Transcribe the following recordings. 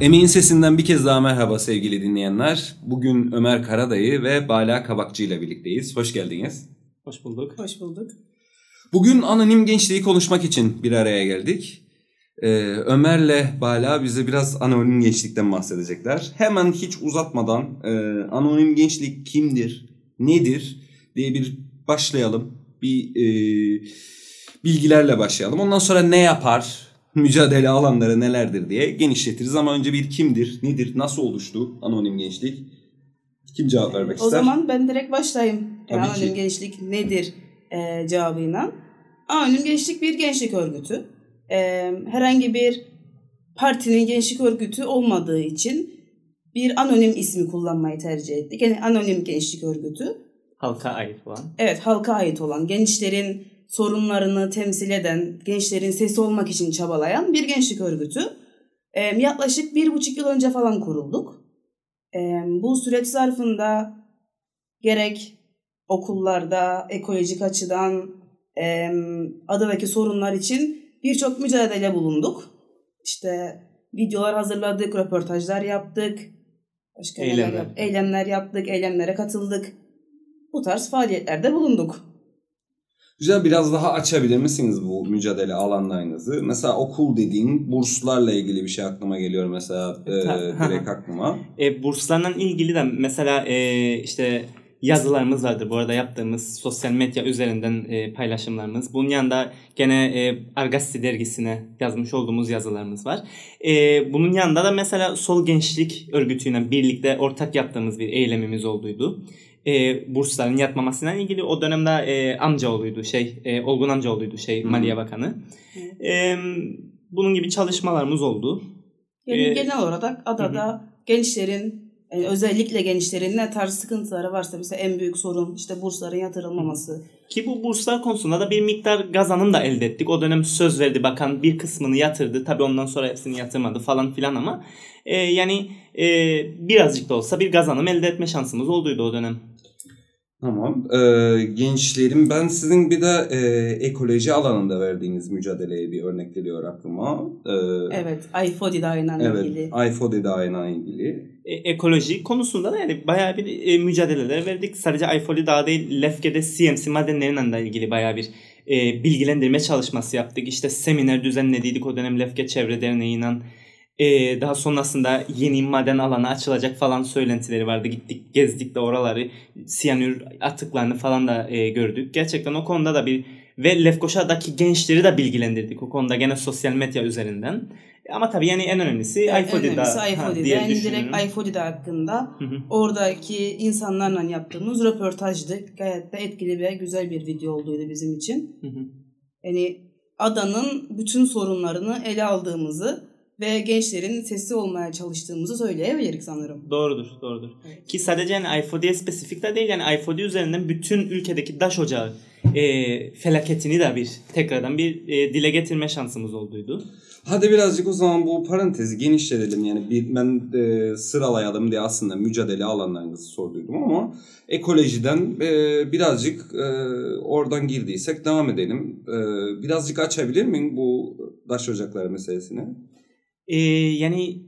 Emeğin sesinden bir kez daha merhaba sevgili dinleyenler. Bugün Ömer Karadayı ve Bala Kabakçı ile birlikteyiz. Hoş geldiniz. Hoş bulduk. Hoş bulduk. Bugün anonim gençliği konuşmak için bir araya geldik. Ee, Ömer'le Bala bize biraz anonim gençlikten bahsedecekler. Hemen hiç uzatmadan e, anonim gençlik kimdir, nedir diye bir başlayalım. Bir e, bilgilerle başlayalım. Ondan sonra ne yapar, mücadele alanları nelerdir diye genişletiriz. Ama önce bir kimdir, nedir, nasıl oluştu anonim gençlik? Kim cevap vermek O ister? zaman ben direkt başlayayım. Tabii Yani ki. Anonim gençlik nedir e, cevabıyla. Anonim gençlik bir gençlik örgütü. E, herhangi bir partinin gençlik örgütü olmadığı için bir anonim ismi kullanmayı tercih ettik. Yani anonim gençlik örgütü. Halka ait olan. Evet halka ait olan gençlerin sorunlarını temsil eden, gençlerin sesi olmak için çabalayan bir gençlik örgütü. Ee, yaklaşık bir buçuk yıl önce falan kurulduk. Ee, bu süreç zarfında gerek okullarda, ekolojik açıdan e, adadaki sorunlar için birçok mücadele bulunduk. İşte videolar hazırladık, röportajlar yaptık. Başka Eylemler. yap- eylemler yaptık, eylemlere katıldık. Bu tarz faaliyetlerde bulunduk. Güzel biraz daha açabilir misiniz bu mücadele alanlarınızı? Mesela okul dediğin burslarla ilgili bir şey aklıma geliyor mesela e, Ta- direkt aklıma. E, burslarla ilgili de mesela e, işte yazılarımız vardır. Bu arada yaptığımız sosyal medya üzerinden e, paylaşımlarımız. Bunun yanında gene e, Argosy dergisine yazmış olduğumuz yazılarımız var. E, bunun yanında da mesela Sol Gençlik Örgütü'yle birlikte ortak yaptığımız bir eylemimiz olduydu. E, bursların yatmamasıyla ilgili o dönemde e, amcaoğluydu şey e, Olgun amcaoğluydu şey Hı. Maliye Bakanı. E, bunun gibi çalışmalarımız oldu. Yani Ee, genel olarak adada gençlerin yani özellikle gençlerin ne tarz sıkıntıları varsa mesela en büyük sorun işte bursların yatırılmaması. Ki bu burslar konusunda da bir miktar kazanım da elde ettik. O dönem söz verdi bakan bir kısmını yatırdı. Tabi ondan sonra hepsini yatırmadı falan filan ama e, yani e, birazcık da olsa bir kazanım elde etme şansımız olduydu o dönem. Tamam. Ee, gençlerin ben sizin bir de e, ekoloji alanında verdiğiniz mücadeleye bir örnek geliyor aklıma. Ee, Evet, iFodi dayınan Evet. ilgili. iFODI dağına ilgili. E, ekoloji konusunda da yani bayağı bir e, mücadeleler verdik. Sadece iFoli daha değil Lefke'de CMC madenleriyle de ilgili bayağı bir e, bilgilendirme çalışması yaptık. İşte seminer düzenlediydik o dönem Lefke Çevre Derneği'yle. E, daha sonrasında yeni maden alanı açılacak falan söylentileri vardı. Gittik gezdik de oraları siyanür atıklarını falan da e, gördük. Gerçekten o konuda da bir ve Lefkoşa'daki gençleri de bilgilendirdik o konuda gene sosyal medya üzerinden. Ama tabii yani en önemlisi En önemlisi ha, iFodi'de. diye Yani direkt iFodi'de hakkında Hı hı. oradaki insanlarla yaptığımız röportajdı. Gayet de etkili ve güzel bir video olduydu bizim için. Hı hı. Yani adanın bütün sorunlarını ele aldığımızı ve gençlerin sesi olmaya çalıştığımızı söyleyebiliriz sanırım. Doğrudur, doğrudur. Evet. Ki sadece yani iFoodi'ye spesifik de değil yani iFoodi üzerinden bütün ülkedeki daş ocağı e, felaketini de bir tekrardan bir e, dile getirme şansımız olduydu. Hadi birazcık o zaman bu parantezi genişletelim. Yani bir, ben e, sıralayalım diye aslında mücadele alanlarınızı sorduydum ama ekolojiden e, birazcık e, oradan girdiysek devam edelim. E, birazcık açabilir miyim bu taş ocakları meselesini? E, yani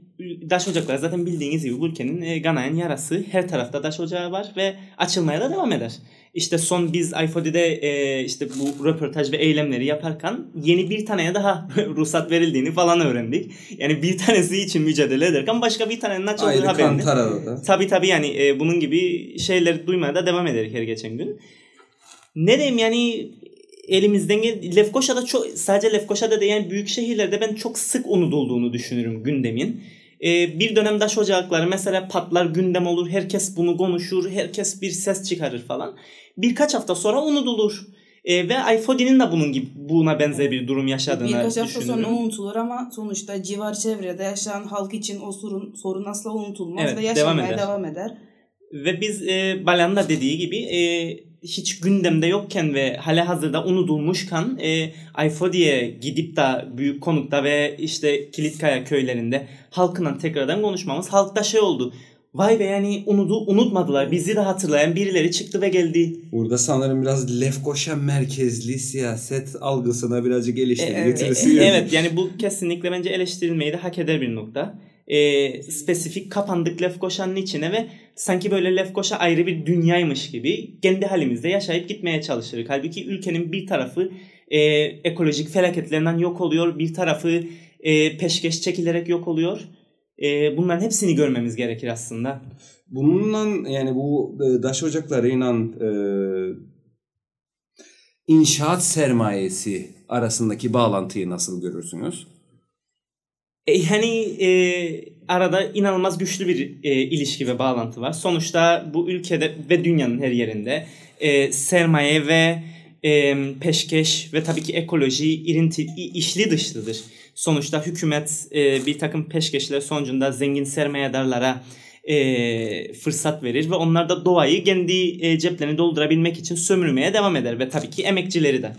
daş ocakları zaten bildiğiniz gibi ülkenin e, kanayan yarası. Her tarafta daş ocağı var ve açılmaya da devam eder. İşte son biz iFoodi'de e, işte bu röportaj ve eylemleri yaparken yeni bir taneye daha ruhsat verildiğini falan öğrendik. Yani bir tanesi için mücadele ederken başka bir tanenin açıldığı Ayrı haberini. Da. Tabi tabi yani e, bunun gibi şeyleri duymaya da devam ederek her geçen gün. Ne diyeyim yani elimizden gel Lefkoşa'da çok sadece Lefkoşa'da değil yani büyük şehirlerde ben çok sık unutulduğunu düşünürüm gündemin. E, bir dönem daş ocakları mesela patlar gündem olur. Herkes bunu konuşur. Herkes bir ses çıkarır falan. Birkaç hafta sonra unutulur. E, ve iFodi'nin de bunun gibi buna benzer bir durum yaşadığını Birkaç hafta sonra unutulur ama sonuçta civar çevrede yaşayan halk için o sorun, sorun asla unutulmaz Evet, ve devam yaşamaya eder. devam eder. Ve biz e, Balan'ın da dediği gibi e, hiç gündemde yokken ve hali hazırda unutulmuşken e, Ayfodi'ye gidip de büyük konukta ve işte Kilitkaya köylerinde halkla tekrardan konuşmamız halkta şey oldu. Vay be yani unudu, unutmadılar. Bizi de hatırlayan birileri çıktı ve geldi. Burada sanırım biraz Lefkoşa merkezli siyaset algısına birazcık eleştiri E, e, getirisi e, yok. evet yani bu kesinlikle bence eleştirilmeyi de hak eder bir nokta. E, spesifik kapandık Lefkoşa'nın içine ve sanki böyle Lefkoşa ayrı bir dünyaymış gibi kendi halimizde yaşayıp gitmeye çalışırız. Halbuki ülkenin bir tarafı e, ekolojik felaketlerinden yok oluyor, bir tarafı e, peşkeş çekilerek yok oluyor. E, bunların hepsini görmemiz gerekir aslında. Bununla yani bu e, taş ocaklarıyla e, inşaat sermayesi arasındaki bağlantıyı nasıl görürsünüz? E, yani e, arada inanılmaz güçlü bir e, ilişki ve bağlantı var. Sonuçta bu ülkede ve dünyanın her yerinde e, sermaye ve e, peşkeş ve tabii ki ekoloji irinti, işli dışlıdır. Sonuçta hükümet e, bir takım peşkeşler sonucunda zengin sermayedarlara e, fırsat verir ve onlar da doğayı kendi e, ceplerini doldurabilmek için sömürmeye devam eder ve tabii ki emekçileri de.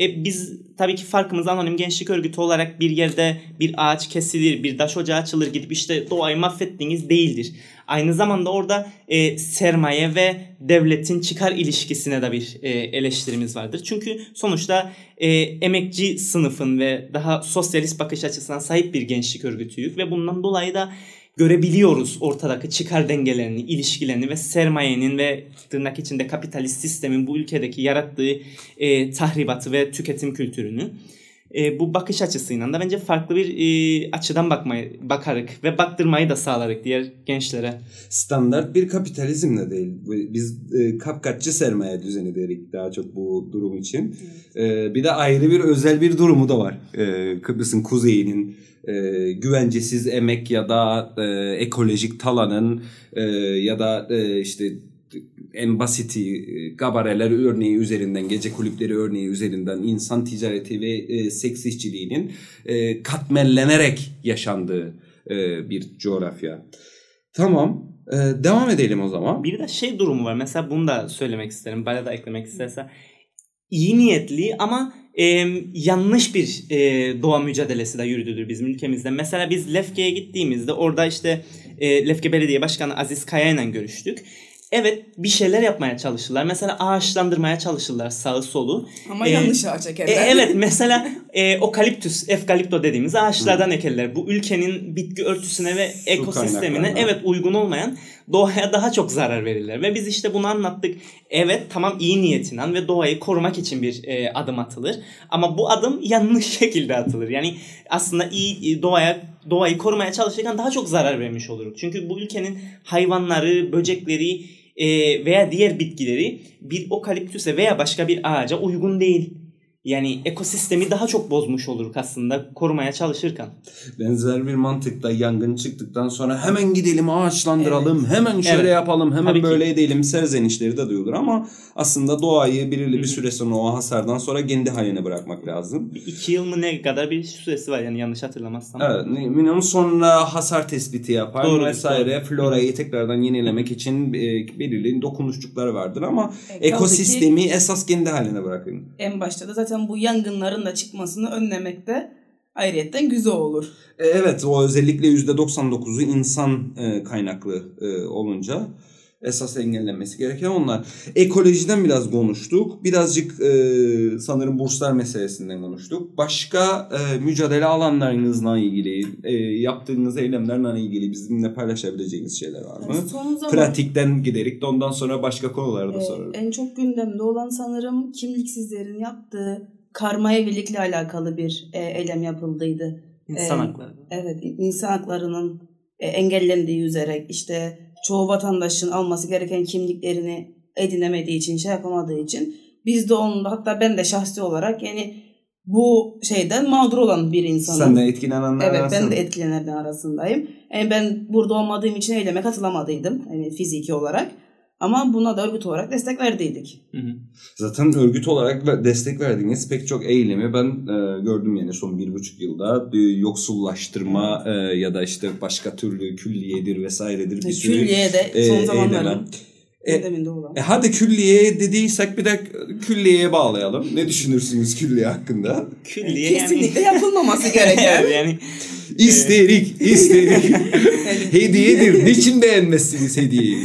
E, biz tabii ki farkımız anonim gençlik örgütü olarak bir yerde bir ağaç kesilir, bir taş ocağı açılır gidip işte doğayı mahvettiğiniz değildir. Aynı zamanda orada e, sermaye ve devletin çıkar ilişkisine de bir e, eleştirimiz vardır. Çünkü sonuçta e, emekçi sınıfın ve daha sosyalist bakış açısına sahip bir gençlik örgütüyük ve bundan dolayı da görebiliyoruz ortadaki çıkar dengelerini, ilişkilerini ve sermayenin ve tırnak içinde kapitalist sistemin bu ülkedeki yarattığı e, tahribatı ve tüketim kültürünü. E, bu bakış açısıyla da bence farklı bir e, açıdan bakmayı bakarık ve baktırmayı da sağlarık diğer gençlere. Standart bir kapitalizmle değil. Biz e, kapkaççı sermaye düzeni derik daha çok bu durum için. E, bir de ayrı bir özel bir durumu da var. E, Kıbrıs'ın kuzeyinin e, güvencesiz emek ya da e, ekolojik talanın e, ya da e, işte en basiti e, gabareler örneği üzerinden, gece kulüpleri örneği üzerinden insan ticareti ve e, seks işçiliğinin e, katmerlenerek yaşandığı e, bir coğrafya. Tamam. E, devam edelim o zaman. Bir de şey durumu var. Mesela bunu da söylemek isterim. Bana da eklemek istersen. İyi niyetli ama e, yanlış bir e, doğa mücadelesi de yürüdüdür bizim ülkemizde. Mesela biz Lefke'ye gittiğimizde orada işte e, Lefke Belediye Başkanı Aziz Kaya ile görüştük. Evet bir şeyler yapmaya çalışırlar. Mesela ağaçlandırmaya çalışırlar sağı solu. Ama ee, yanlış ağaç ekerler. E, evet mesela e, okaliptüs, efkalipto dediğimiz ağaçlardan hmm. ekerler. Bu ülkenin bitki örtüsüne ve ekosistemine evet uygun olmayan doğaya daha çok zarar verirler. Ve biz işte bunu anlattık. Evet tamam iyi niyetinden ve doğayı korumak için bir e, adım atılır. Ama bu adım yanlış şekilde atılır. Yani aslında iyi e, doğaya doğayı korumaya çalışırken daha çok zarar vermiş oluruz. Çünkü bu ülkenin hayvanları, böcekleri e, veya diğer bitkileri bir okaliptüse veya başka bir ağaca uygun değil. Yani ekosistemi daha çok bozmuş olur aslında korumaya çalışırken. Benzer bir mantıkta yangın çıktıktan sonra hemen gidelim ağaçlandıralım, evet. hemen şöyle evet. yapalım, hemen Tabii böyle ki. edelim serzenişleri de duyulur ama aslında doğayı belirli bir süre sonra o hasardan sonra kendi haline bırakmak lazım. Bir iki yıl mı ne kadar bir süresi var yani yanlış hatırlamazsam. Evet minimum sonra hasar tespiti yapar doğru, vesaire doğru. florayı tekrardan yenilemek için e, belirli dokunuşçukları vardır ama e, ekosistemi ki, esas kendi haline bırakın. En başta da zaten zaten bu yangınların da çıkmasını önlemekte ayrıyetten güzel olur. E, evet o özellikle %99'u insan e, kaynaklı e, olunca esas engellenmesi gereken onlar. Ekolojiden biraz konuştuk. Birazcık e, sanırım burslar meselesinden konuştuk. Başka e, mücadele alanlarınızla ilgili, e, yaptığınız eylemlerle ilgili bizimle paylaşabileceğiniz şeyler var mı? Son zaman, Pratikten giderik de ondan sonra başka konuları da e, sorarım. En çok gündemde olan sanırım kimliksizlerin yaptığı karma evlilikle alakalı bir e, eylem yapıldıydı. İnsan e, hakları. Evet, insan haklarının e, engellendiği üzere işte çoğu vatandaşın alması gereken kimliklerini edinemediği için, şey yapamadığı için biz de onun hatta ben de şahsi olarak yani bu şeyden mağdur olan bir insanım. Sen de etkilenenler Evet arasında. ben de etkilenenler arasındayım. Yani ben burada olmadığım için eyleme katılamadıydım yani fiziki olarak. Ama buna da örgüt olarak destek verdiydik. Hı hı. Zaten örgüt olarak destek verdiğiniz pek çok eylemi ben e, gördüm yani son bir buçuk yılda. E, yoksullaştırma e, ya da işte başka türlü külliyedir vesairedir. Bir sürü, külliye de son e, zamanların e, e, hadi külliye dediysek bir de külliyeye bağlayalım. Ne düşünürsünüz külliye hakkında? Külliye Kesinlikle yani... yapılmaması gereken. yani İsterik, isterik. Hediyedir. Niçin beğenmezsiniz hediyeyi?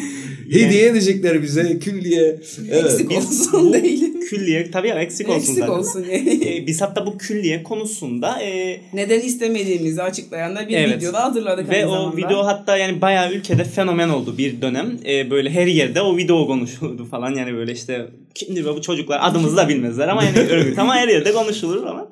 Hediye edecekler bize külliye. Evet. Eksik olsun değilim. Külliye tabii ya eksik olsun Eksik zaten. olsun yani. E, biz hatta bu külliye konusunda e, Neden istemediğimizi açıklayan da bir Evet. videoda hazırladık ve o zamanda. video hatta yani bayağı ülkede fenomen oldu bir dönem. E, böyle her yerde o video konuşuldu falan yani böyle işte kimdir bu çocuklar adımızı da bilmezler ama yani örgüt ama her yerde konuşulur ama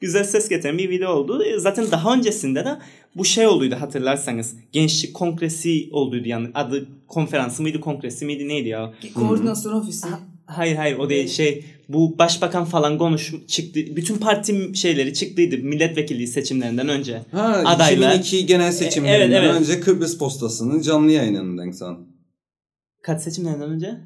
güzel ses getiren bir video oldu. E, zaten daha öncesinde de bu şey olduydu hatırlarsanız. Gençlik kongresi olduydu yani adı konferansı mıydı kongresi miydi neydi ya? Koordinasyon ofisi. Hayır hayır o değil şey bu başbakan falan konuş çıktı. Bütün parti şeyleri çıktıydı milletvekilliği seçimlerinden önce. Ha, Adaylar. 2002 genel seçimlerinden Evet, evet. önce Kıbrıs Postası'nın canlı yayınından san. Kaç seçimlerinden önce?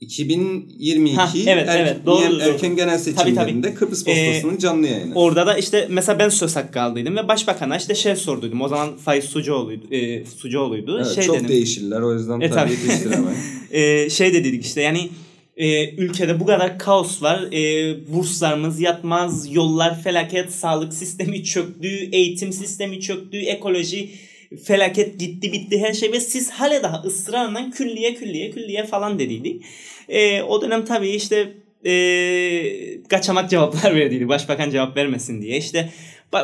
2022 Ha, evet, erken, evet, doğru, doğru. erken genel Tabii, seçimlerinde tabii. Kıbrıs Postası'nın canlı yayını. Orada da işte mesela ben söz hakkı aldıydım ve başbakana işte şey sorduydum. O zaman Faiz Sucuoğlu'ydu. E, Sucuoğlu'ydu. Evet, şey çok dedim. değişirler o yüzden E, tabii tabii. yetiştiremeyiz. e, şey de dedik işte yani e, ülkede bu kadar kaos var. E, burslarımız yatmaz, yollar felaket, sağlık sistemi çöktü, eğitim sistemi çöktü, ekoloji felaket gitti bitti her şey ve siz hale daha ısrarla külliye külliye külliye falan dediydik. E, o dönem tabii işte e, kaçamak cevaplar verdiydi. Başbakan cevap vermesin diye. İşte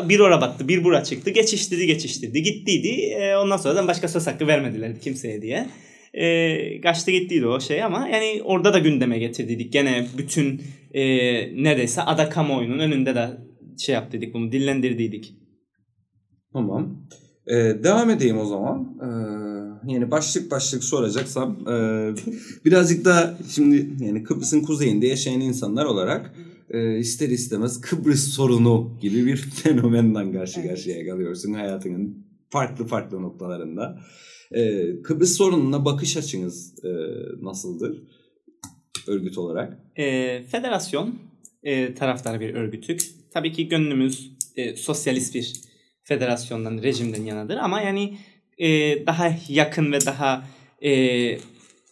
bir ora battı, bir bura çıktı. Geçiştirdi, geçiştirdi. Gittiydi. E, ondan sonra da başka söz hakkı vermediler kimseye diye. E, kaçtı gittiydi o şey ama yani orada da gündeme getirdiydik. Gene bütün e, neredeyse ada kamuoyunun önünde de şey yaptıydık bunu dillendirdiydik. Tamam. Ee, devam edeyim o zaman. Ee, yani başlık başlık soracaksam e, birazcık da şimdi yani Kıbrıs'ın kuzeyinde yaşayan insanlar olarak e, ister istemez Kıbrıs sorunu gibi bir fenomenden karşı Evet. karşıya kalıyorsun hayatının farklı farklı noktalarında. Ee, Kıbrıs sorununa bakış açınız e, nasıldır örgüt olarak? E, federasyon e, taraftarı bir örgütük. Tabii ki gönlümüz e, sosyalist bir federasyondan, rejimden yanadır ama yani e, daha yakın ve daha e,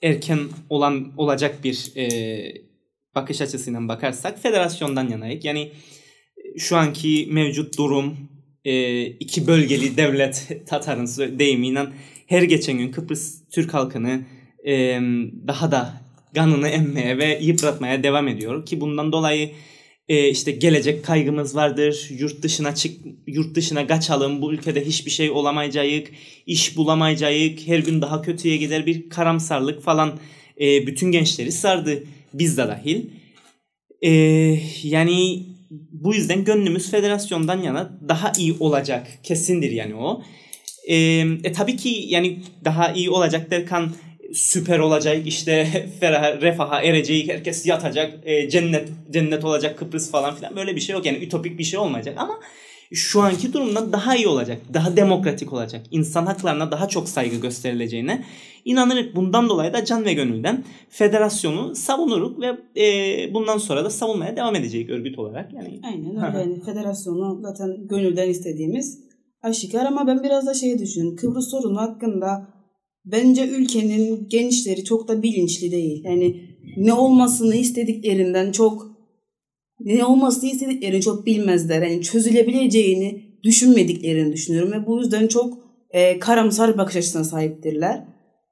erken olan olacak bir e, bakış açısıyla bakarsak federasyondan yanayık. Yani e, şu anki mevcut durum e, iki bölgeli devlet Tatar'ın deyimiyle her geçen gün Kıbrıs Türk halkını e, daha da kanını emmeye ve yıpratmaya devam ediyor ki bundan dolayı e, işte gelecek kaygımız vardır. Yurt dışına çık yurt dışına kaçalım. Bu ülkede hiçbir şey olamayacağız. iş bulamayacağız. Her gün daha kötüye gider bir karamsarlık falan e, bütün gençleri sardı. Biz de dahil. E, yani bu yüzden gönlümüz federasyondan yana daha iyi olacak. Kesindir yani o. E, e, tabii ki yani daha iyi olacak derken süper olacak işte ferah, refaha erecek herkes yatacak e, cennet cennet olacak Kıbrıs falan filan böyle bir şey yok yani ütopik bir şey olmayacak ama şu anki durumda daha iyi olacak daha demokratik olacak insan haklarına daha çok saygı gösterileceğine inanırız bundan dolayı da can ve gönülden federasyonu savunuruk ve e, bundan sonra da savunmaya devam edecek örgüt olarak yani Aynen öyle. Yani federasyonu zaten gönülden istediğimiz aşikar ama ben biraz da şeye düşünüyorum. Kıbrıs sorunu hakkında bence ülkenin gençleri çok da bilinçli değil. Yani ne olmasını istediklerinden çok ne olmasını istediklerini çok bilmezler. Yani çözülebileceğini düşünmediklerini düşünüyorum ve bu yüzden çok e, karamsar bakış açısına sahiptirler.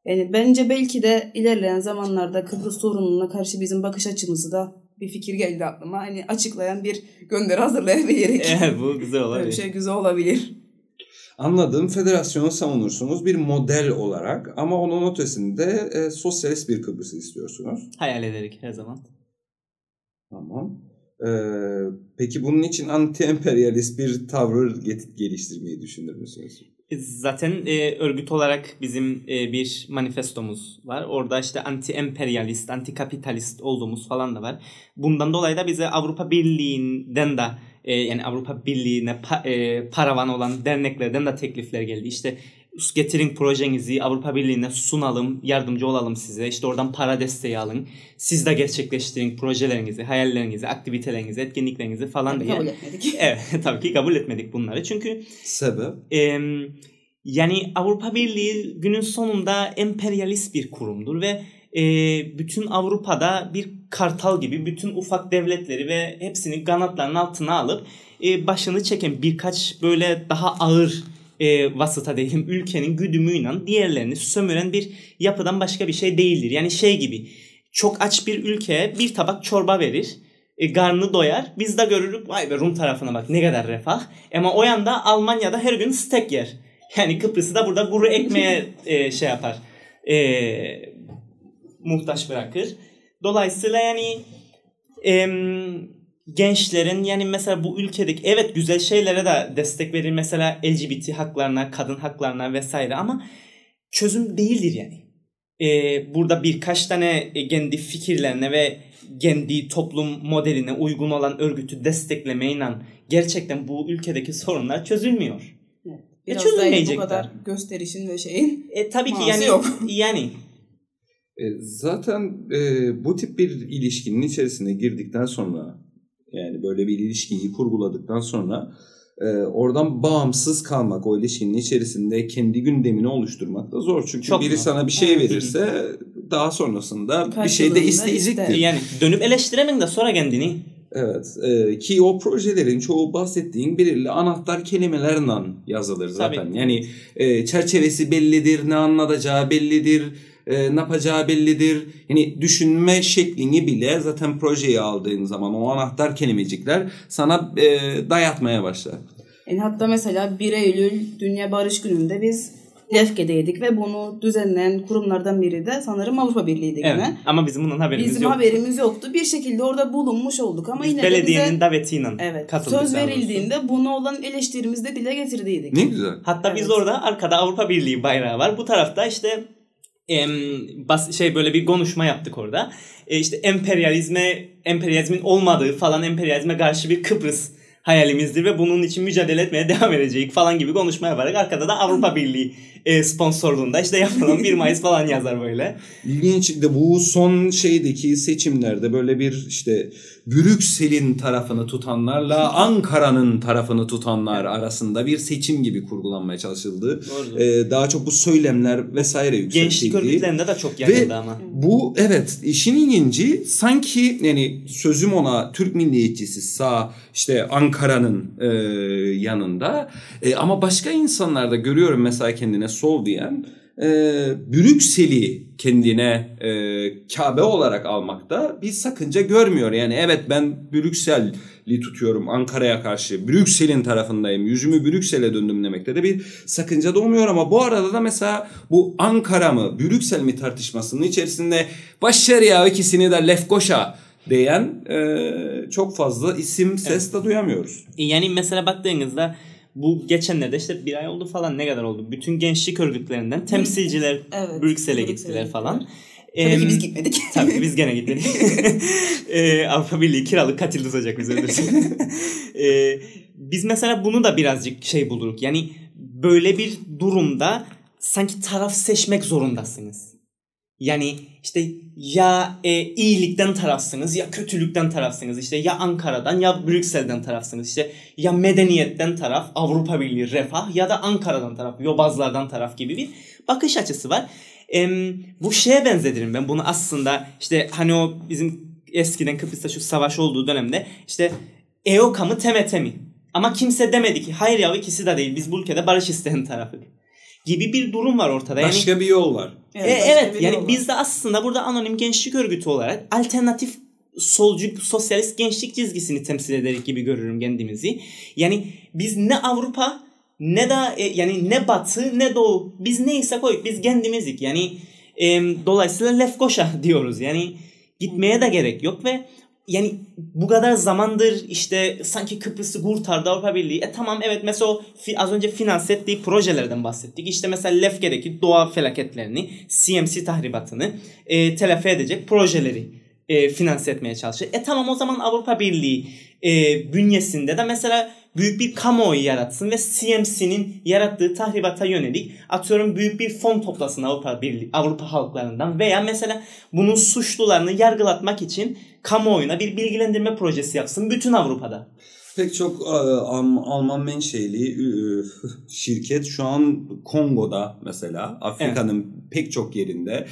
Yani bence belki de ilerleyen zamanlarda Kıbrıs sorununa karşı bizim bakış açımızı da bir fikir geldi aklıma. Hani açıklayan bir gönderi hazırlayabiliriz. evet bu güzel Böyle olabilir. bir şey güzel olabilir. Anladığım federasyonu savunursunuz bir model olarak ama onun ötesinde e, sosyalist bir Kıbrıs'ı istiyorsunuz. Hayal ederek her zaman. Tamam. Ee, peki bunun için anti-emperyalist bir tavır get- geliştirmeyi düşünür müsünüz? Zaten e, örgüt olarak bizim e, bir manifestomuz var. Orada işte anti-emperyalist, anti-kapitalist olduğumuz falan da var. Bundan dolayı da bize Avrupa Birliği'nden de e, yani Avrupa Birliği'ne pa- e, paravan olan derneklerden de teklifler geldi. İşte getirin projenizi Avrupa Birliği'ne sunalım, yardımcı olalım size. İşte oradan para desteği alın. Siz de gerçekleştirin projelerinizi, hayallerinizi, aktivitelerinizi, etkinliklerinizi falan Tabii diye. kabul etmedik. Evet tabii ki kabul etmedik bunları. Çünkü Sebep? Eee, yani Avrupa Birliği günün sonunda emperyalist bir kurumdur ve eee, bütün Avrupa'da bir kartal gibi bütün ufak devletleri ve hepsini kanatlarının altına alıp eee, başını çeken birkaç böyle daha ağır e, vasıta değilim ülkenin güdümüyle diğerlerini sömüren bir yapıdan başka bir şey değildir. Yani şey gibi çok aç bir ülkeye bir tabak çorba verir. E, karnı doyar. Biz de görürük vay be Rum tarafına bak ne kadar refah. Ama o yanda Almanya'da her gün steak yer. Yani Kıbrıs'ı da burada kuru ekmeğe e, şey yapar. E, muhtaç bırakır. Dolayısıyla yani em, gençlerin yani mesela bu ülkedeki evet güzel şeylere de destek verir. Mesela LGBT haklarına, kadın haklarına vesaire ama çözüm değildir yani. Ee, burada birkaç tane e, kendi fikirlerine ve kendi toplum modeline uygun olan örgütü desteklemeyle gerçekten bu ülkedeki sorunlar çözülmüyor. Biraz da yani bu kadar gösterişin ve şeyin. E, tabii ki yani yok. yani E, zaten e, bu tip bir ilişkinin içerisine girdikten sonra yani böyle bir ilişkiyi kurguladıktan sonra e, oradan bağımsız kalmak o ilişkinin içerisinde kendi gündemini oluşturmak da zor. Çünkü Çok biri zor. sana bir şey Evet. verirse daha sonrasında bir şey de isteyecektir. ister. yani dönüp eleştiremeyin de sonra kendini. Evet e, ki o projelerin çoğu bahsettiğin belirli anahtar kelimelerle yazılır zaten. Tabii. Yani e, çerçevesi bellidir, ne anlatacağı bellidir, e, ne yapacağı bellidir. Yani düşünme şeklini bile zaten projeyi aldığın zaman o anahtar kelimecikler sana e, dayatmaya başlar. Yani hatta mesela 1 Eylül Dünya Barış Günü'nde biz Lefke'deydik ve bunu düzenleyen kurumlardan biri de sanırım Avrupa Birliği'ydi Evet. Ama bizim bundan haberimiz Bizim yok. haberimiz yoktu. Bir şekilde orada bulunmuş olduk ama Biz yine de belediyenin bize davetiyle evet, katıldık. söz verildiğinde bunu olan eleştirimizi de dile getirdiydik. Ne güzel. Hatta biz Evet. orada arkada Avrupa Birliği bayrağı var. Bu tarafta işte bas, şey böyle bir konuşma yaptık orada. E, işte emperyalizme emperyalizmin olmadığı falan emperyalizme karşı bir Kıbrıs hayalimizdir ve bunun için mücadele etmeye devam edecek falan gibi konuşma yaparak arkada da Avrupa Birliği e, sponsorluğunda işte yapılan 1 Mayıs falan yazar böyle. İlginç de bu son şeydeki seçimlerde böyle bir işte Brüksel'in tarafını tutanlarla Ankara'nın tarafını tutanlar arasında bir seçim gibi kurgulanmaya çalışıldı. Ee, daha çok bu söylemler vesaire yükseltildi. Gençlik örgütlerinde de çok yakındı ama. Bu evet işin ilginci sanki yani sözüm ona Türk milliyetçisi sağ işte Ankara'nın e, yanında E, ama başka insanlarda görüyorum mesela kendine sol diyen e, Brüksel'i kendine e, Kabe olarak almakta bir sakınca görmüyor. Yani evet ben Brüksel'i tutuyorum Ankara'ya karşı. Brüksel'in tarafındayım. Yüzümü Brüksel'e döndüm demekte de bir sakınca doğmuyor ama bu arada da mesela bu Ankara mı Brüksel mi tartışmasının içerisinde başarıya ikisini de Lefkoşa diyen e, çok fazla isim ses de duyamıyoruz. E, Yani mesela baktığınızda bu geçenlerde işte bir ay oldu falan ne kadar oldu. Bütün gençlik örgütlerinden temsilciler Evet, Brüksel'e gittiler falan. Tabii Em, ki biz gitmedik. Tabii ki biz gene gittik. e, Avrupa Birliği kiralık katil tutacak bizi öldürsün. e, biz mesela bunu da birazcık şey buluruk. Yani böyle bir durumda sanki taraf seçmek zorundasınız. Yani işte ya e, iyilikten tarafsınız ya kötülükten tarafsınız. İşte ya Ankara'dan ya Brüksel'den tarafsınız. İşte ya medeniyetten taraf Avrupa Birliği refah ya da Ankara'dan taraf yobazlardan taraf gibi bir bakış açısı var. Em, bu şeye benzetirim ben bunu aslında işte hani o bizim eskiden Kıbrıs'ta şu savaş olduğu dönemde işte EOKA mı TMT mi? Ama kimse demedi ki hayır ya ikisi de değil biz bu ülkede barış isteyen tarafı gibi bir durum var ortada. Yani Başka bir yol var. e, başka evet bir yani biz de aslında burada anonim gençlik örgütü olarak alternatif solcu sosyalist gençlik çizgisini temsil ederek gibi görürüm kendimizi. Yani biz ne Avrupa ne de e, yani ne Batı ne Doğu biz neyse koyuk biz kendimizik. Yani e, dolayısıyla Lefkoşa diyoruz. Yani gitmeye de gerek yok ve yani bu kadar zamandır işte sanki Kıbrıs'ı kurtardı Avrupa Birliği. E tamam evet mesela o az önce finanse ettiği projelerden bahsettik. İşte mesela Lefke'deki doğa felaketlerini, CMC tahribatını e, telafi edecek projeleri e, finanse etmeye çalışıyor. E tamam o zaman Avrupa Birliği e, bünyesinde de mesela büyük bir kamuoyu yaratsın ve CMC'nin yarattığı tahribata yönelik atıyorum büyük bir fon toplasın Avrupa Birliği Avrupa halklarından veya mesela bunun suçlularını yargılatmak için kamuoyuna bir bilgilendirme projesi yapsın bütün Avrupa'da. Pek çok e, Alm- Alman menşeli şirket şu an Kongo'da mesela Afrika'nın pek çok yerinde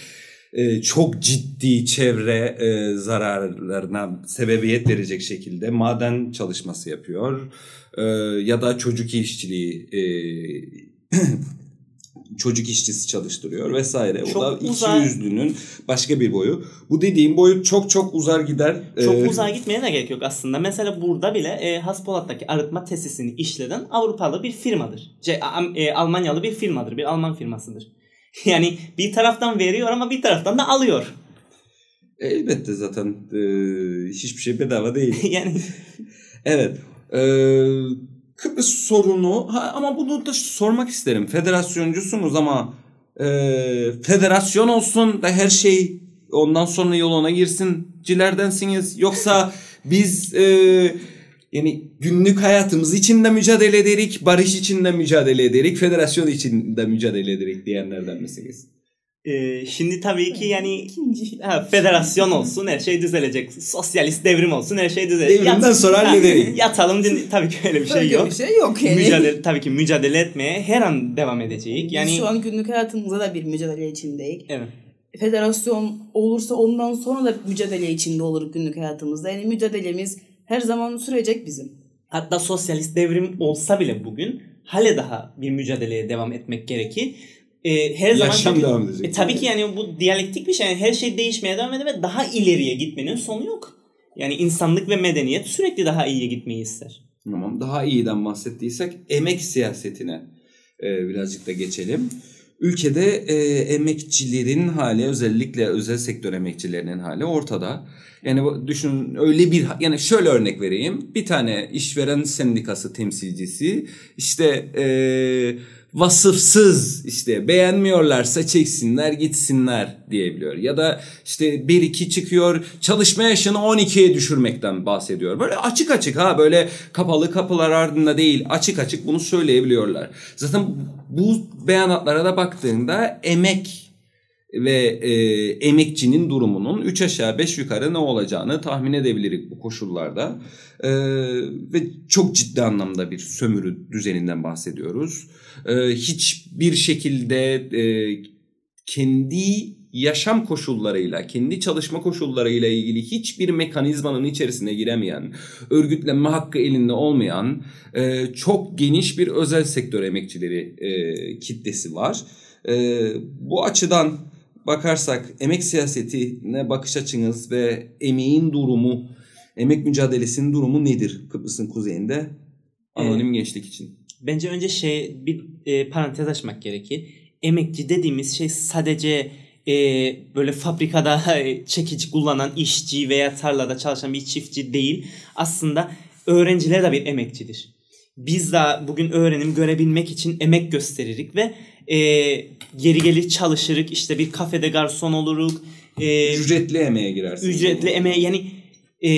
e, çok ciddi çevre e, zararlarına sebebiyet verecek şekilde maden çalışması yapıyor. E, ya da çocuk işçiliği e, çocuk işçisi çalıştırıyor vesaire. Çok o da iki yüzlünün başka bir boyu. Bu dediğim boyut çok çok uzar gider. Çok Ee, uzağa gitmeye de gerek yok aslında. Mesela burada bile e, Haspolat'taki arıtma tesisini işleden Avrupalı bir firmadır. Am- e, Almanyalı bir firmadır. Bir Alman firmasıdır. Yani bir taraftan veriyor ama bir taraftan da alıyor. Elbette zaten e, hiçbir şey bedava değil. yani Evet. Ee, Kıbrıs sorunu ha, ama bunu da sormak isterim. Federasyoncusunuz ama e, federasyon olsun da her şey ondan sonra yoluna girsin cilerdensiniz. Yoksa biz e, yani günlük hayatımız için de mücadele ederik, barış için de mücadele ederik, federasyon için de mücadele ederik diyenlerden misiniz? e, şimdi tabii ki yani İkinci. ha, federasyon olsun her şey düzelecek. Sosyalist devrim olsun her şey düzelecek. Devrimden sonra Ha, hallederiz. Yatalım din- tabii ki öyle bir şey Öyle yok. bir şey yok yani. Mücadele tabii ki mücadele etmeye her an devam edeceğiz. Biz Yani şu an günlük hayatımızda da bir mücadele içindeyiz. evet. Federasyon olursa ondan sonra da mücadele içinde oluruz günlük hayatımızda. Yani mücadelemiz her zaman sürecek bizim. Hatta sosyalist devrim olsa bile bugün hale daha bir mücadeleye devam etmek gerekir. Ee, her zaman Yaşam tabii, devam edecek. E, tabii ki yani bu diyalektik bir şey. Yani her şey değişmeye devam ediyor ve daha ileriye gitmenin sonu yok. Yani insanlık ve medeniyet sürekli daha iyiye gitmeyi ister. Tamam. Daha iyiden bahsettiysek emek siyasetine e, birazcık da geçelim. Ülkede e, emekçilerin hali özellikle özel sektör emekçilerinin hali ortada. Yani düşünün öyle bir yani şöyle örnek vereyim. Bir tane işveren sendikası temsilcisi işte e, vasıfsız işte beğenmiyorlarsa çeksinler gitsinler diyebiliyor. Ya da işte bir iki çıkıyor çalışma yaşını 12'ye düşürmekten bahsediyor. Böyle açık açık ha böyle kapalı kapılar ardında değil açık açık bunu söyleyebiliyorlar. Zaten bu beyanatlara da baktığında emek ve e, emekçinin durumunun 3 aşağı 5 yukarı ne olacağını tahmin edebiliriz bu koşullarda. E, ve çok ciddi anlamda bir sömürü düzeninden bahsediyoruz. E, hiçbir şekilde e, kendi yaşam koşullarıyla, kendi çalışma koşullarıyla ilgili hiçbir mekanizmanın içerisine giremeyen, örgütlenme hakkı elinde olmayan e, çok geniş bir özel sektör emekçileri e, kitlesi var. E, bu açıdan bakarsak emek siyasetine bakış açınız ve emeğin durumu, emek mücadelesinin durumu nedir Kıbrıs'ın kuzeyinde anonim gençlik için? Bence önce şey bir e, parantez açmak gerekir. Emekçi dediğimiz şey sadece e, böyle fabrikada çekici kullanan işçi veya tarlada çalışan bir çiftçi değil. Aslında öğrenciler de bir emekçidir. Biz de bugün öğrenim görebilmek için emek gösteririk ve e, geri gelir çalışırık. İşte bir kafede garson oluruk. E, Ücretli emeğe girersiniz. ücretli emeğe yani e,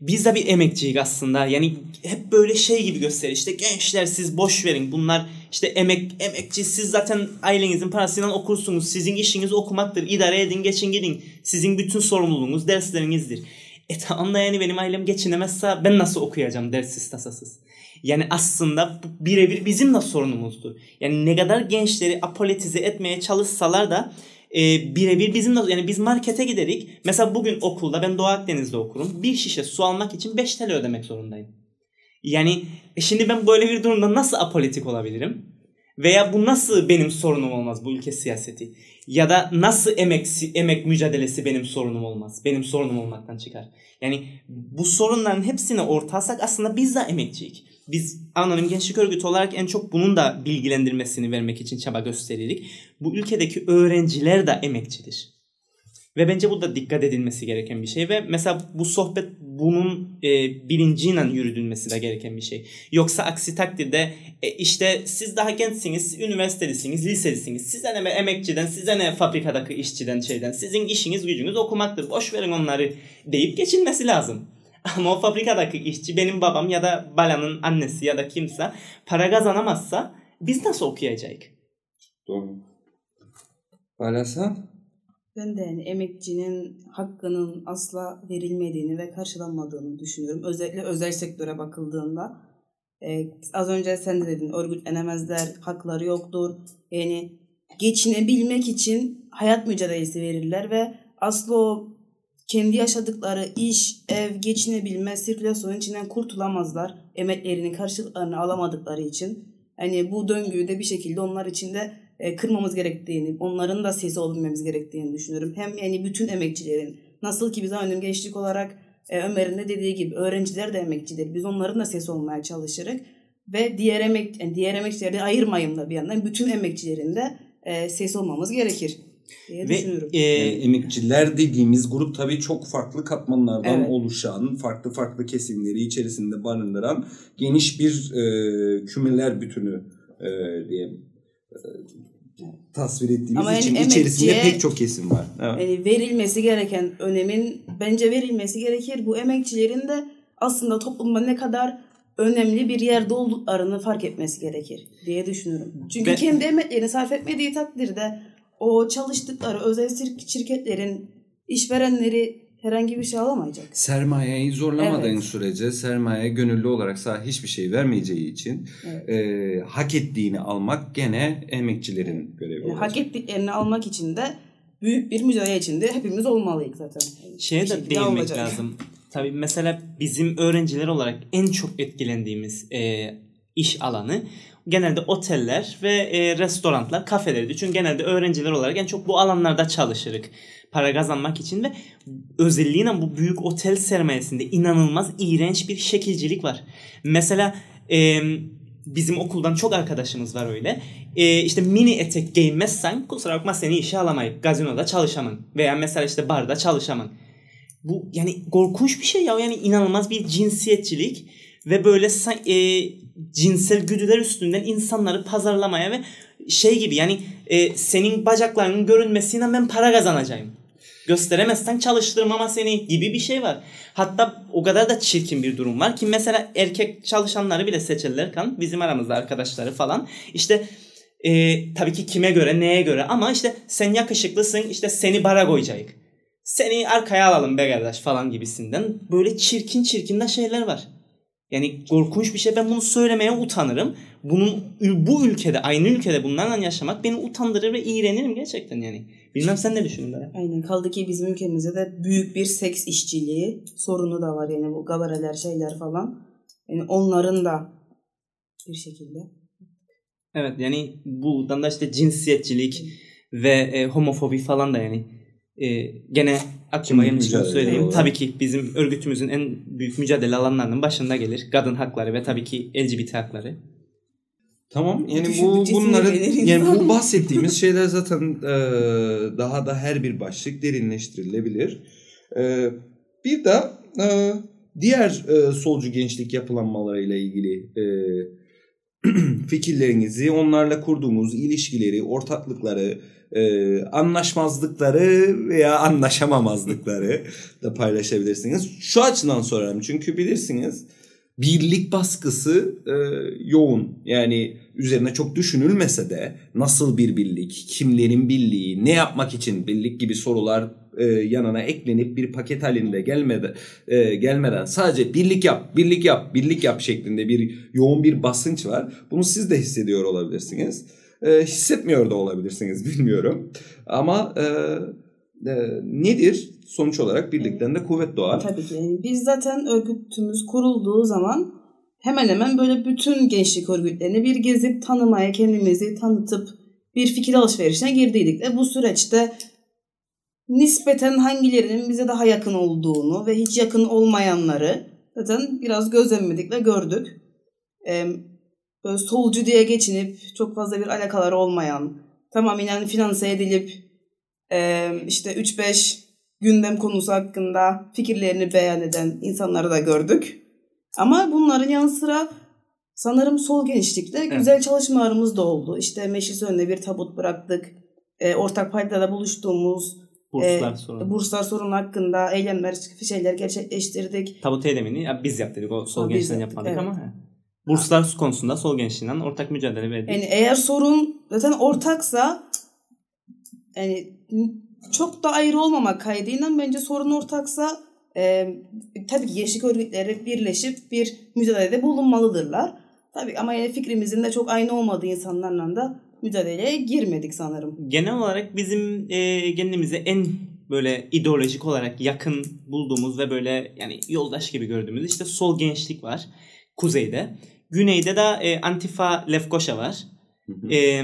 biz de bir emekçiyiz aslında. Yani hep böyle şey gibi gösterir. İşte gençler siz boş verin. Bunlar işte emek emekçi siz zaten ailenizin parasıyla okursunuz. Sizin işiniz okumaktır. İdare edin, geçin gidin. Sizin bütün sorumluluğunuz derslerinizdir. E tamam da yani benim ailem geçinemezse ben nasıl okuyacağım derssiz tasasız? Yani aslında birebir bizim de sorunumuzdur. Yani ne kadar gençleri apolitize etmeye çalışsalar da e, birebir bizim de yani biz markete giderik. Mesela bugün okulda ben Doğu Akdeniz'de okurum. Bir şişe su almak için 5 TL ödemek zorundayım. Yani e şimdi ben böyle bir durumda nasıl apolitik olabilirim? Veya bu nasıl benim sorunum olmaz bu ülke siyaseti? Ya da nasıl emek emek mücadelesi benim sorunum olmaz? Benim sorunum olmaktan çıkar. Yani bu sorunların hepsine ortağsak aslında biz de emekçiyik. Biz anonim gençlik örgütü olarak en çok bunun da bilgilendirmesini vermek için çaba gösteririk. Bu ülkedeki öğrenciler de emekçidir. Ve bence bu da dikkat edilmesi gereken bir şey ve mesela bu sohbet bunun e, bilinciyle yürütülmesi de gereken bir şey. Yoksa aksi takdirde e, işte siz daha gençsiniz, üniversitelisiniz, liselisiniz. Size ne emekçiden, size ne fabrikadaki işçiden şeyden. Sizin işiniz gücünüz okumaktır. Boş verin onları deyip geçilmesi lazım. Ama o fabrikadaki işçi benim babam ya da Bala'nın annesi ya da kimse para kazanamazsa biz nasıl okuyacağız? Doğru. Balasan? Ben de yani emekçinin hakkının asla verilmediğini ve karşılanmadığını düşünüyorum. Özellikle özel sektöre bakıldığında. Ee, az önce sen de dedin örgütlenemezler, hakları yoktur. Yani geçinebilmek için hayat mücadelesi verirler ve asla o kendi yaşadıkları iş, ev, geçinebilme, sirkülasyonun içinden kurtulamazlar. Emeklerinin karşılıklarını alamadıkları için. hani bu döngüyü de bir şekilde onlar için de e, kırmamız gerektiğini, onların da sesi olabilmemiz gerektiğini düşünüyorum. Hem yani bütün emekçilerin nasıl ki biz anonim gençlik olarak e, Ömer'in de dediği gibi öğrenciler de emekçidir. Biz onların da sesi olmaya çalışırız ve diğer emek yani diğer emekçileri de ayırmayın da bir yandan bütün emekçilerin de e, sesi olmamız gerekir diye Ve düşünüyorum. e, Yani emekçiler dediğimiz grup tabii çok farklı katmanlardan Evet. oluşan, farklı farklı kesimleri içerisinde barındıran geniş bir e, kümeler bütünü e, diye e, tasvir ettiğimiz Ama için yani içerisinde pek çok kesim var. Evet. Yani verilmesi gereken önemin bence verilmesi gerekir. Bu emekçilerin de aslında toplumda ne kadar önemli bir yerde olduklarını fark etmesi gerekir diye düşünüyorum. Çünkü Ve- kendi emeklerini sarf etmediği takdirde o çalıştıkları özel şir- şirketlerin işverenleri herhangi bir şey alamayacak. Sermayeyi zorlamadığın Evet. sürece sermaye gönüllü olarak sana hiçbir şey vermeyeceği için Evet. e, hak ettiğini almak gene emekçilerin görevi Yani olacak. hak ettiklerini almak için de büyük bir mücadele içinde hepimiz olmalıyız zaten. Yani şeye de değinmek lazım. Tabii mesela bizim öğrenciler olarak en çok etkilendiğimiz e, iş alanı genelde oteller ve e, restoranlar, kafelerdi. Çünkü genelde öğrenciler olarak en çok bu alanlarda çalışırık para kazanmak için ve özelliğine bu büyük otel sermayesinde inanılmaz iğrenç bir şekilcilik var. Mesela e, bizim okuldan çok arkadaşımız var öyle. E, işte mini etek giyinmezsen kusura bakma seni işe alamayıp gazinoda çalışamam. Veya mesela işte barda çalışamam. Bu yani korkunç bir şey ya yani inanılmaz bir cinsiyetçilik ve böyle e, cinsel güdüler üstünden insanları pazarlamaya ve şey gibi yani e, senin bacaklarının görünmesiyle ben para kazanacağım. Gösteremezsen çalıştırmama seni gibi bir şey var. Hatta o kadar da çirkin bir durum var ki mesela erkek çalışanları bile seçilirken bizim aramızda arkadaşları falan işte e, tabii ki kime göre neye göre ama işte sen yakışıklısın işte seni bara koyacağız. Seni arkaya alalım be kardeş falan gibisinden böyle çirkin çirkin de şeyler var. Yani korkunç bir şey. Ben bunu söylemeye utanırım. Bunun bu ülkede, aynı ülkede bunlarla yaşamak beni utandırır ve iğrenirim gerçekten yani. Bilmem sen ne düşündün Berat? Aynen kaldı ki bizim ülkemizde de büyük bir seks işçiliği sorunu da var yani bu galareler şeyler falan. Yani onların da bir şekilde. Evet yani buradan da işte cinsiyetçilik ve e, homofobi falan da yani e, gene gelmişken mücadele söyleyeyim. olarak. Tabii ki bizim örgütümüzün en büyük mücadele alanlarının başında gelir. Kadın hakları ve tabii ki LGBT hakları. Tamam yani bu bunları yani bu bahsettiğimiz şeyler zaten e, daha da her bir başlık derinleştirilebilir. E, bir de e, diğer e, solcu gençlik yapılanmalarıyla ilgili e, fikirlerinizi, onlarla kurduğumuz ilişkileri, ortaklıkları, e, anlaşmazlıkları veya anlaşamamazlıkları da paylaşabilirsiniz. Şu açıdan sorarım çünkü bilirsiniz birlik baskısı e, yoğun. Yani üzerine çok düşünülmese de nasıl bir birlik, kimlerin birliği, ne yapmak için birlik gibi sorular e, yanına eklenip bir paket halinde gelmeden e, gelmeden sadece birlik yap, birlik yap, birlik yap şeklinde bir yoğun bir basınç var. Bunu siz de hissediyor olabilirsiniz. E, hissetmiyor da olabilirsiniz bilmiyorum. Ama e, e, nedir? Sonuç olarak birlikten de kuvvet doğar. Tabii ki. Biz zaten örgütümüz kurulduğu zaman hemen hemen böyle bütün gençlik örgütlerini bir gezip tanımaya, kendimizi tanıtıp bir fikir alışverişine girdiydik. Ve bu süreçte nispeten hangilerinin bize daha yakın olduğunu ve hiç yakın olmayanları zaten biraz gözlemledik ve gördük. Ee, böyle solcu diye geçinip çok fazla bir alakaları olmayan, tamamen finanse edilip e, işte 3-5 gündem konusu hakkında fikirlerini beyan eden insanları da gördük. Ama bunların yanı sıra sanırım sol gençlikte güzel çalışmalarımız da oldu. İşte meclis önüne bir tabut bıraktık. E, ortak paydada buluştuğumuz Burslar e, sorunu. burslar sorunu hakkında eylemler, şeyler gerçekleştirdik. Tabut eylemini ya biz yaptık. O sol gençten yapmadık evet. ama. Burslar konusunda sol gençliğinden ortak mücadele verdik. Yani eğer sorun zaten ortaksa yani çok da ayrı olmamak kaydıyla bence sorun ortaksa e, tabii ki gençlik örgütleri birleşip bir mücadelede bulunmalıdırlar. Tabii ama yani fikrimizin de çok aynı olmadığı insanlarla da mücadeleye girmedik sanırım. Genel olarak bizim e, kendimize en böyle ideolojik olarak yakın bulduğumuz ve böyle yani yoldaş gibi gördüğümüz işte sol gençlik var kuzeyde. Güneyde de e, Antifa Lefkoşa var. E,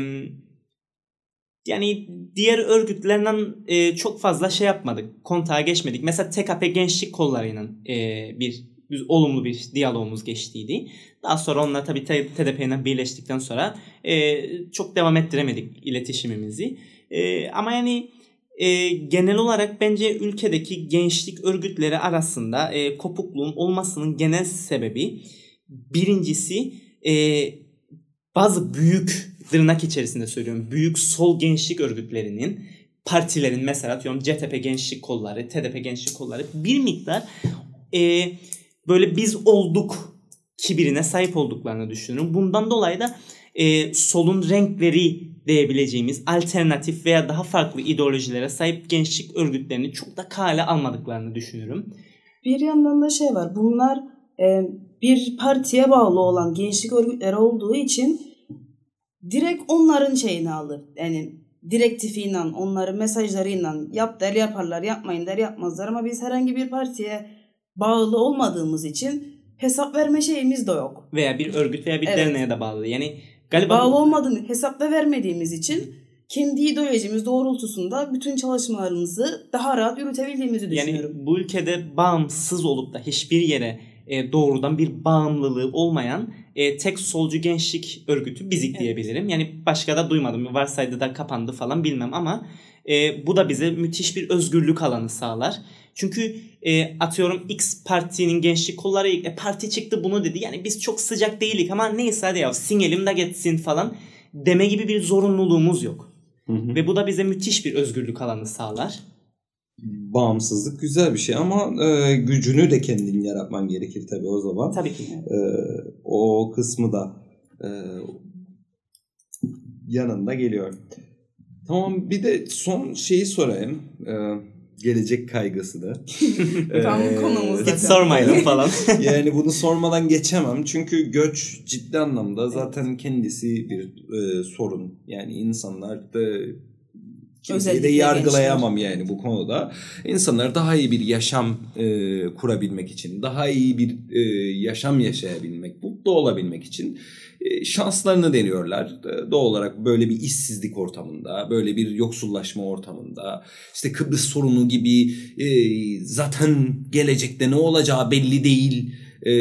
yani diğer örgütlerden e, çok fazla şey yapmadık. Kontağa geçmedik. Mesela TKP Gençlik Kolları'yla e, bir, bir olumlu bir diyalogumuz geçtiydi. Daha sonra onunla tabii TDP'yle birleştikten sonra e, çok devam ettiremedik iletişimimizi. E, ama yani e, genel olarak bence ülkedeki gençlik örgütleri arasında e, kopukluğun olmasının genel sebebi birincisi e, bazı büyük tırnak içerisinde söylüyorum büyük sol gençlik örgütlerinin partilerin mesela atıyorum CTP gençlik kolları, TDP gençlik kolları bir miktar e, böyle biz olduk kibirine sahip olduklarını düşünüyorum. Bundan dolayı da e, solun renkleri diyebileceğimiz alternatif veya daha farklı ideolojilere sahip gençlik örgütlerini çok da kale almadıklarını düşünüyorum. Bir yandan da şey var. Bunlar e, bir partiye bağlı olan gençlik örgütleri olduğu için direkt onların şeyini alır. Yani direktifiyle, onların mesajlarıyla yap der yaparlar, yapmayın der yapmazlar ama biz herhangi bir partiye bağlı olmadığımız için hesap verme şeyimiz de yok. Veya bir örgüt veya bir Evet. derneğe de bağlı. Yani galiba Bağlı olmadığını hesap da vermediğimiz için kendi ideolojimiz doğrultusunda bütün çalışmalarımızı daha rahat yürütebildiğimizi düşünüyorum. Yani bu ülkede bağımsız olup da hiçbir yere e, doğrudan bir bağımlılığı olmayan e, tek solcu gençlik örgütü Bizik Evet. diyebilirim. Yani başka da duymadım. Varsaydı da kapandı falan bilmem ama e, bu da bize müthiş bir özgürlük alanı sağlar. Çünkü e, atıyorum X partinin gençlik kolları e, parti çıktı bunu dedi. Yani biz çok sıcak değilik ama neyse hadi ya sinelim de geçsin falan deme gibi bir zorunluluğumuz yok. Hı hı. Ve bu da bize müthiş bir özgürlük alanı sağlar. Bağımsızlık güzel bir şey ama e, gücünü de kendin yaratman gerekir tabii o zaman. Tabii ki. E, o kısmı da e, yanında geliyor. Tamam bir de son şeyi sorayım. E, gelecek kaygısı da. Tam E, konumuz Hiç sormayalım falan. yani bunu sormadan geçemem. Çünkü göç ciddi anlamda zaten kendisi bir e, sorun. Yani insanlar da kimseyi de yargılayamam yani bu konuda. İnsanlar daha iyi bir yaşam e, kurabilmek için, daha iyi bir e, yaşam yaşayabilmek, mutlu olabilmek için e, şanslarını deniyorlar. E, Doğal olarak böyle bir işsizlik ortamında, böyle bir yoksullaşma ortamında, işte Kıbrıs sorunu gibi e, zaten gelecekte ne olacağı belli değil e,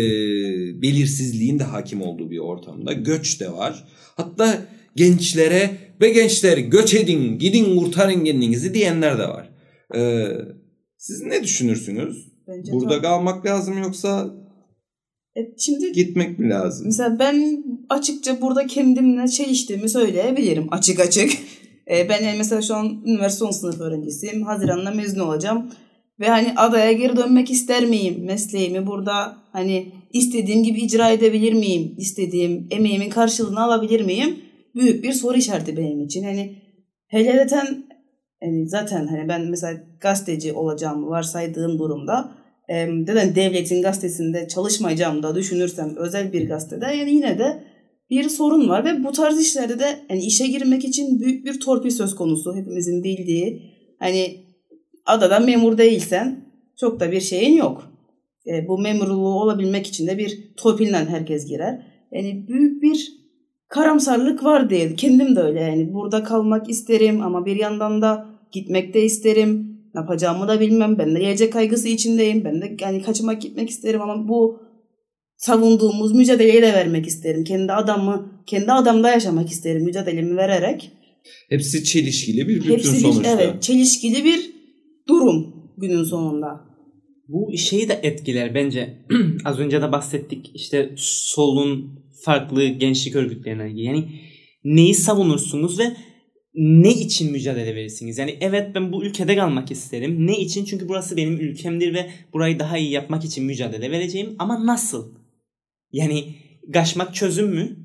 belirsizliğin de hakim olduğu bir ortamda göç de var. Hatta gençlere ve gençler göç edin, gidin kurtarın kendinizi diyenler de var. E, siz ne düşünürsünüz? Bence Burada tam- kalmak lazım yoksa E, şimdi gitmek mi lazım? Mesela ben açıkça burada kendimle çeliştiğimi söyleyebilirim açık açık. E, ben yani mesela şu an üniversite son sınıf öğrencisiyim. Haziran'da mezun olacağım. Ve hani adaya geri dönmek ister miyim? Mesleğimi burada hani istediğim gibi icra edebilir miyim? İstediğim emeğimin karşılığını alabilir miyim? Büyük bir soru işareti benim için. Hani hele zaten hani zaten hani ben mesela gazeteci olacağımı varsaydığım durumda e, neden devletin gazetesinde çalışmayacağımı da düşünürsem özel bir gazetede yani yine de bir sorun var ve bu tarz işlerde de yani işe girmek için büyük bir torpil söz konusu hepimizin bildiği. Hani adada memur değilsen çok da bir şeyin yok. E, bu memurluğu olabilmek için de bir torpille herkes girer. Yani büyük bir karamsarlık var diye. Kendim de öyle yani. Burada kalmak isterim ama bir yandan da gitmek de isterim. Ne yapacağımı da bilmem. Ben de gelecek kaygısı içindeyim. Ben de yani kaçmak gitmek isterim ama bu savunduğumuz mücadeleyi de vermek isterim. Kendi adamı, kendi adamda yaşamak isterim mücadelemi vererek. Hepsi çelişkili bir bütün Hepsi bir sonuçta. evet çelişkili bir durum günün sonunda. Bu şeyi de etkiler bence. Az önce de bahsettik işte solun farklı gençlik örgütlerine. Yani neyi savunursunuz ve ne için mücadele verirsiniz? Yani evet ben bu ülkede kalmak isterim. Ne için? Çünkü burası benim ülkemdir ve burayı daha iyi yapmak için mücadele vereceğim. Ama nasıl? Yani kaçmak çözüm mü?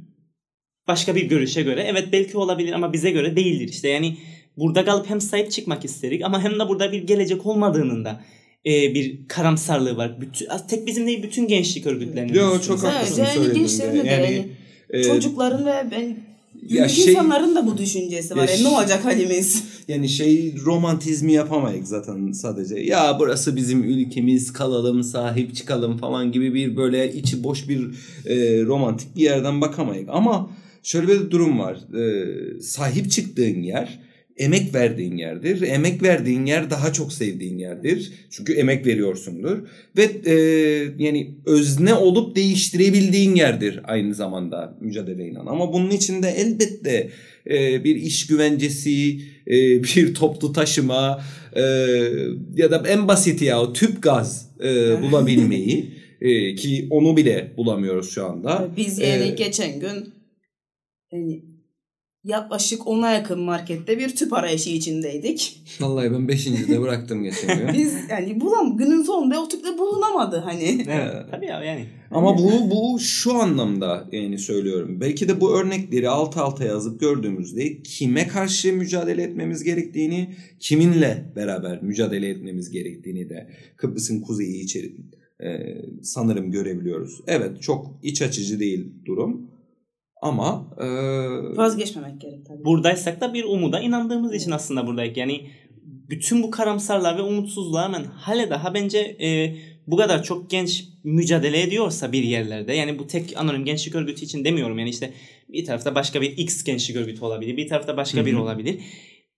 Başka bir görüşe göre evet belki olabilir ama bize göre değildir işte. Yani burada kalıp hem sahip çıkmak isterik ama hem de burada bir gelecek olmadığının da e, bir karamsarlığı var. Bütün, tek bizim değil bütün gençlik örgütlerinin. Yo, düşünsenize. çok haklısın Evet, yani gençlerin de Yani, yani e, Çocukların ve ben Ya şey insanların da bu düşüncesi var. Ya Yani ne olacak halimiz? yani şey romantizmi yapamayız zaten sadece. Ya burası bizim ülkemiz kalalım sahip çıkalım falan gibi bir böyle içi boş bir e, romantik bir yerden bakamayız. Ama şöyle bir durum var. E, sahip çıktığın yer emek verdiğin yerdir. Emek verdiğin yer daha çok sevdiğin yerdir. Çünkü emek veriyorsundur. Ve e, yani özne olup değiştirebildiğin yerdir aynı zamanda mücadeleyle. Ama bunun içinde elbette e, bir iş güvencesi, e, bir toplu taşıma e, ya da en basiti ya o tüp gaz e, bulabilmeyi e, ki onu bile bulamıyoruz şu anda. Biz yani Ee, geçen gün yani yaklaşık ona yakın markette bir tüp arayışı içindeydik. Vallahi ben 5. de bıraktım geçen gün. Biz yani bulam günün sonunda o tüp de bulunamadı hani. Evet. Tabii ya yani. Ama bu bu şu anlamda yani söylüyorum. Belki de bu örnekleri alt alta yazıp gördüğümüzde kime karşı mücadele etmemiz gerektiğini, kiminle beraber mücadele etmemiz gerektiğini de Kıbrıs'ın kuzeyi içeri e, sanırım görebiliyoruz. Evet çok iç açıcı değil durum. Ama e, Vazgeçmemek gerek tabii. buradaysak da bir umuda inandığımız için aslında buradayız. Yani bütün bu karamsarlığa ve umutsuzluğa rağmen hale daha bence e, bu kadar çok genç mücadele ediyorsa bir yerlerde yani bu tek anonim gençlik örgütü için demiyorum yani işte bir tarafta başka bir X gençlik örgütü olabilir bir tarafta başka Hı biri olabilir.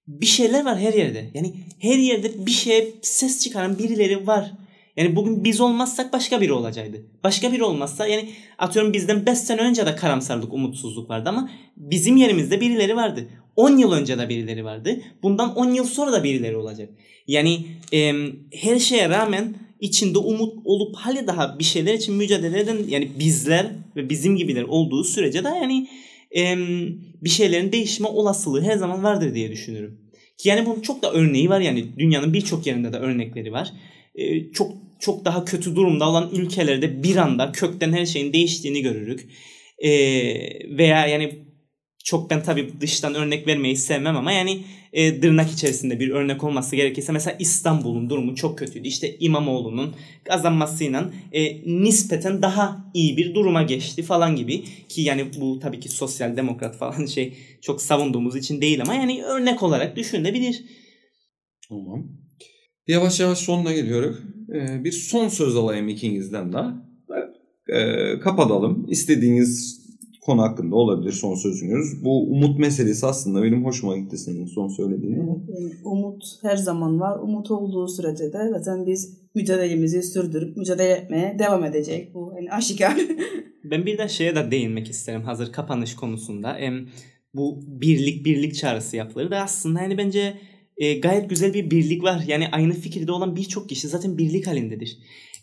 Bir şeyler var her yerde yani her yerde bir şeye ses çıkaran birileri var. Yani bugün biz olmazsak başka biri olacaktı. Başka biri olmazsa yani atıyorum bizden 5 sene önce de karamsarlık, umutsuzluk vardı ama bizim yerimizde birileri vardı. 10 yıl önce de birileri vardı. Bundan 10 yıl sonra da birileri olacak. Yani e, her şeye rağmen içinde umut olup hali daha bir şeyler için mücadele eden yani bizler ve bizim gibiler olduğu sürece de yani e, bir şeylerin değişme olasılığı her zaman vardır diye düşünüyorum. Ki yani bunun çok da örneği var yani dünyanın birçok yerinde de örnekleri var. E, çok çok daha kötü durumda olan ülkelerde bir anda kökten her şeyin değiştiğini görürük. E, veya yani çok ben tabii dıştan örnek vermeyi sevmem ama yani e, tırnak içerisinde bir örnek olması gerekirse mesela İstanbul'un durumu çok kötüydü. İşte İmamoğlu'nun kazanmasıyla e, nispeten daha iyi bir duruma geçti falan gibi ki yani bu tabii ki sosyal demokrat falan şey çok savunduğumuz için değil ama yani örnek olarak düşünülebilir. Tamam. Yavaş yavaş sonuna geliyoruz. Ee, bir son söz alayım ikinizden de. Ee, kapatalım. İstediğiniz konu hakkında olabilir son sözünüz. Bu umut meselesi aslında benim hoşuma gitti senin son söylediğin. Evet, yani umut her zaman var. Umut olduğu sürece de zaten biz mücadelemizi sürdürüp mücadele etmeye devam edecek. Bu yani aşikar. Ben bir de şeye de değinmek isterim hazır kapanış konusunda. Em, bu birlik birlik çağrısı yapılır da aslında yani bence e, gayet güzel bir birlik var. Yani aynı fikirde olan birçok kişi zaten birlik halindedir.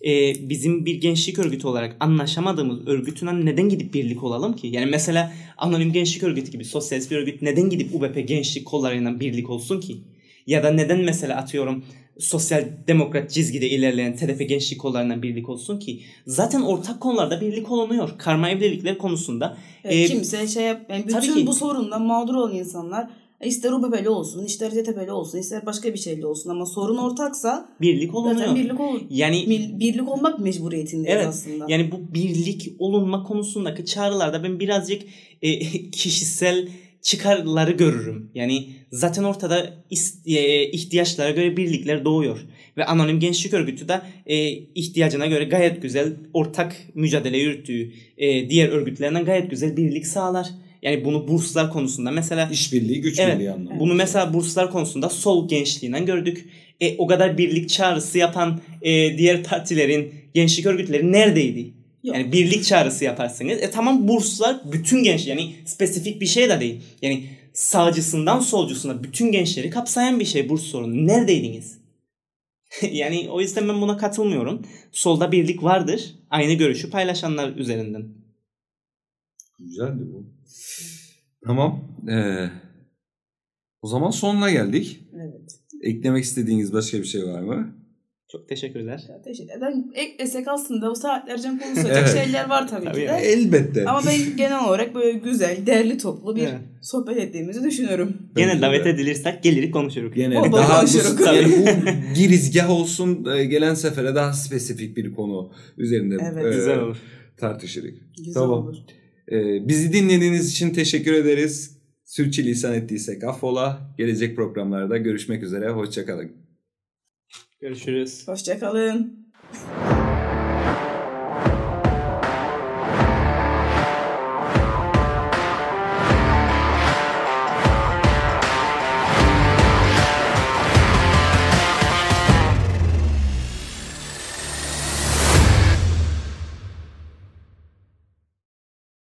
E, bizim bir gençlik örgütü olarak anlaşamadığımız örgütünden neden gidip birlik olalım ki? Yani mesela Anonim Gençlik Örgütü gibi sosyalist bir örgüt neden gidip UBP gençlik kollarıyla birlik olsun ki? Ya da neden mesela atıyorum sosyal demokrat çizgide ilerleyen TDP gençlik kollarından birlik olsun ki? Zaten ortak konularda birlik olunuyor. Karma evlilikler konusunda. Evet, e, kimse şey yap, yani tabii bütün ki. bu sorundan mağdur olan insanlar ister UBP'li olsun, ister CTP'li olsun, ister başka bir şeyli olsun ama sorun ortaksa birlik olunuyor. zaten birlik ol Yani mil- birlik olmak mecburiyetindeyiz Evet, aslında. Yani bu birlik olunma konusundaki çağrılarda ben birazcık e, kişisel çıkarları görürüm. Yani zaten ortada e, ihtiyaçlara göre birlikler doğuyor. Ve Anonim Gençlik Örgütü de e, ihtiyacına göre gayet güzel ortak mücadele yürüttüğü e, diğer örgütlerden gayet güzel birlik sağlar. Yani bunu burslar konusunda mesela İşbirliği, güç Evet. birliği anlamında. bunu mesela burslar konusunda sol gençliğinden gördük. E, o kadar birlik çağrısı yapan e, diğer partilerin, gençlik örgütleri neredeydi? Yok. Yani birlik çağrısı yaparsınız. E tamam burslar bütün genç yani spesifik bir şey de değil. Yani sağcısından solcusuna bütün gençleri kapsayan bir şey burs sorunu. Neredeydiniz? yani o yüzden ben buna katılmıyorum. Solda birlik vardır. Aynı görüşü paylaşanlar üzerinden. Güzeldi bu. Tamam. Ee, o zaman sonuna geldik. Evet. Eklemek istediğiniz başka bir şey var mı? Çok teşekkürler. Ya teşekkür ederim. Eklesek aslında o saatlerce konuşacak Evet. şeyler var tabii, Tabii ki de. Elbette. Ama ben genel olarak böyle güzel, derli toplu bir Evet. sohbet ettiğimizi düşünüyorum. Gene Bence davet de. edilirsek gelir konuşuruz. Gene daha bu, konuşuruz. yani bu girizgah olsun e, gelen sefere daha spesifik bir konu üzerinde Evet. e, Güzel olur. tartışırız. Güzel Tamam. olur. Ee, bizi dinlediğiniz için teşekkür ederiz. Sürçülisan ettiysek affola. Gelecek programlarda görüşmek üzere. Hoşçakalın. Görüşürüz. Hoşçakalın.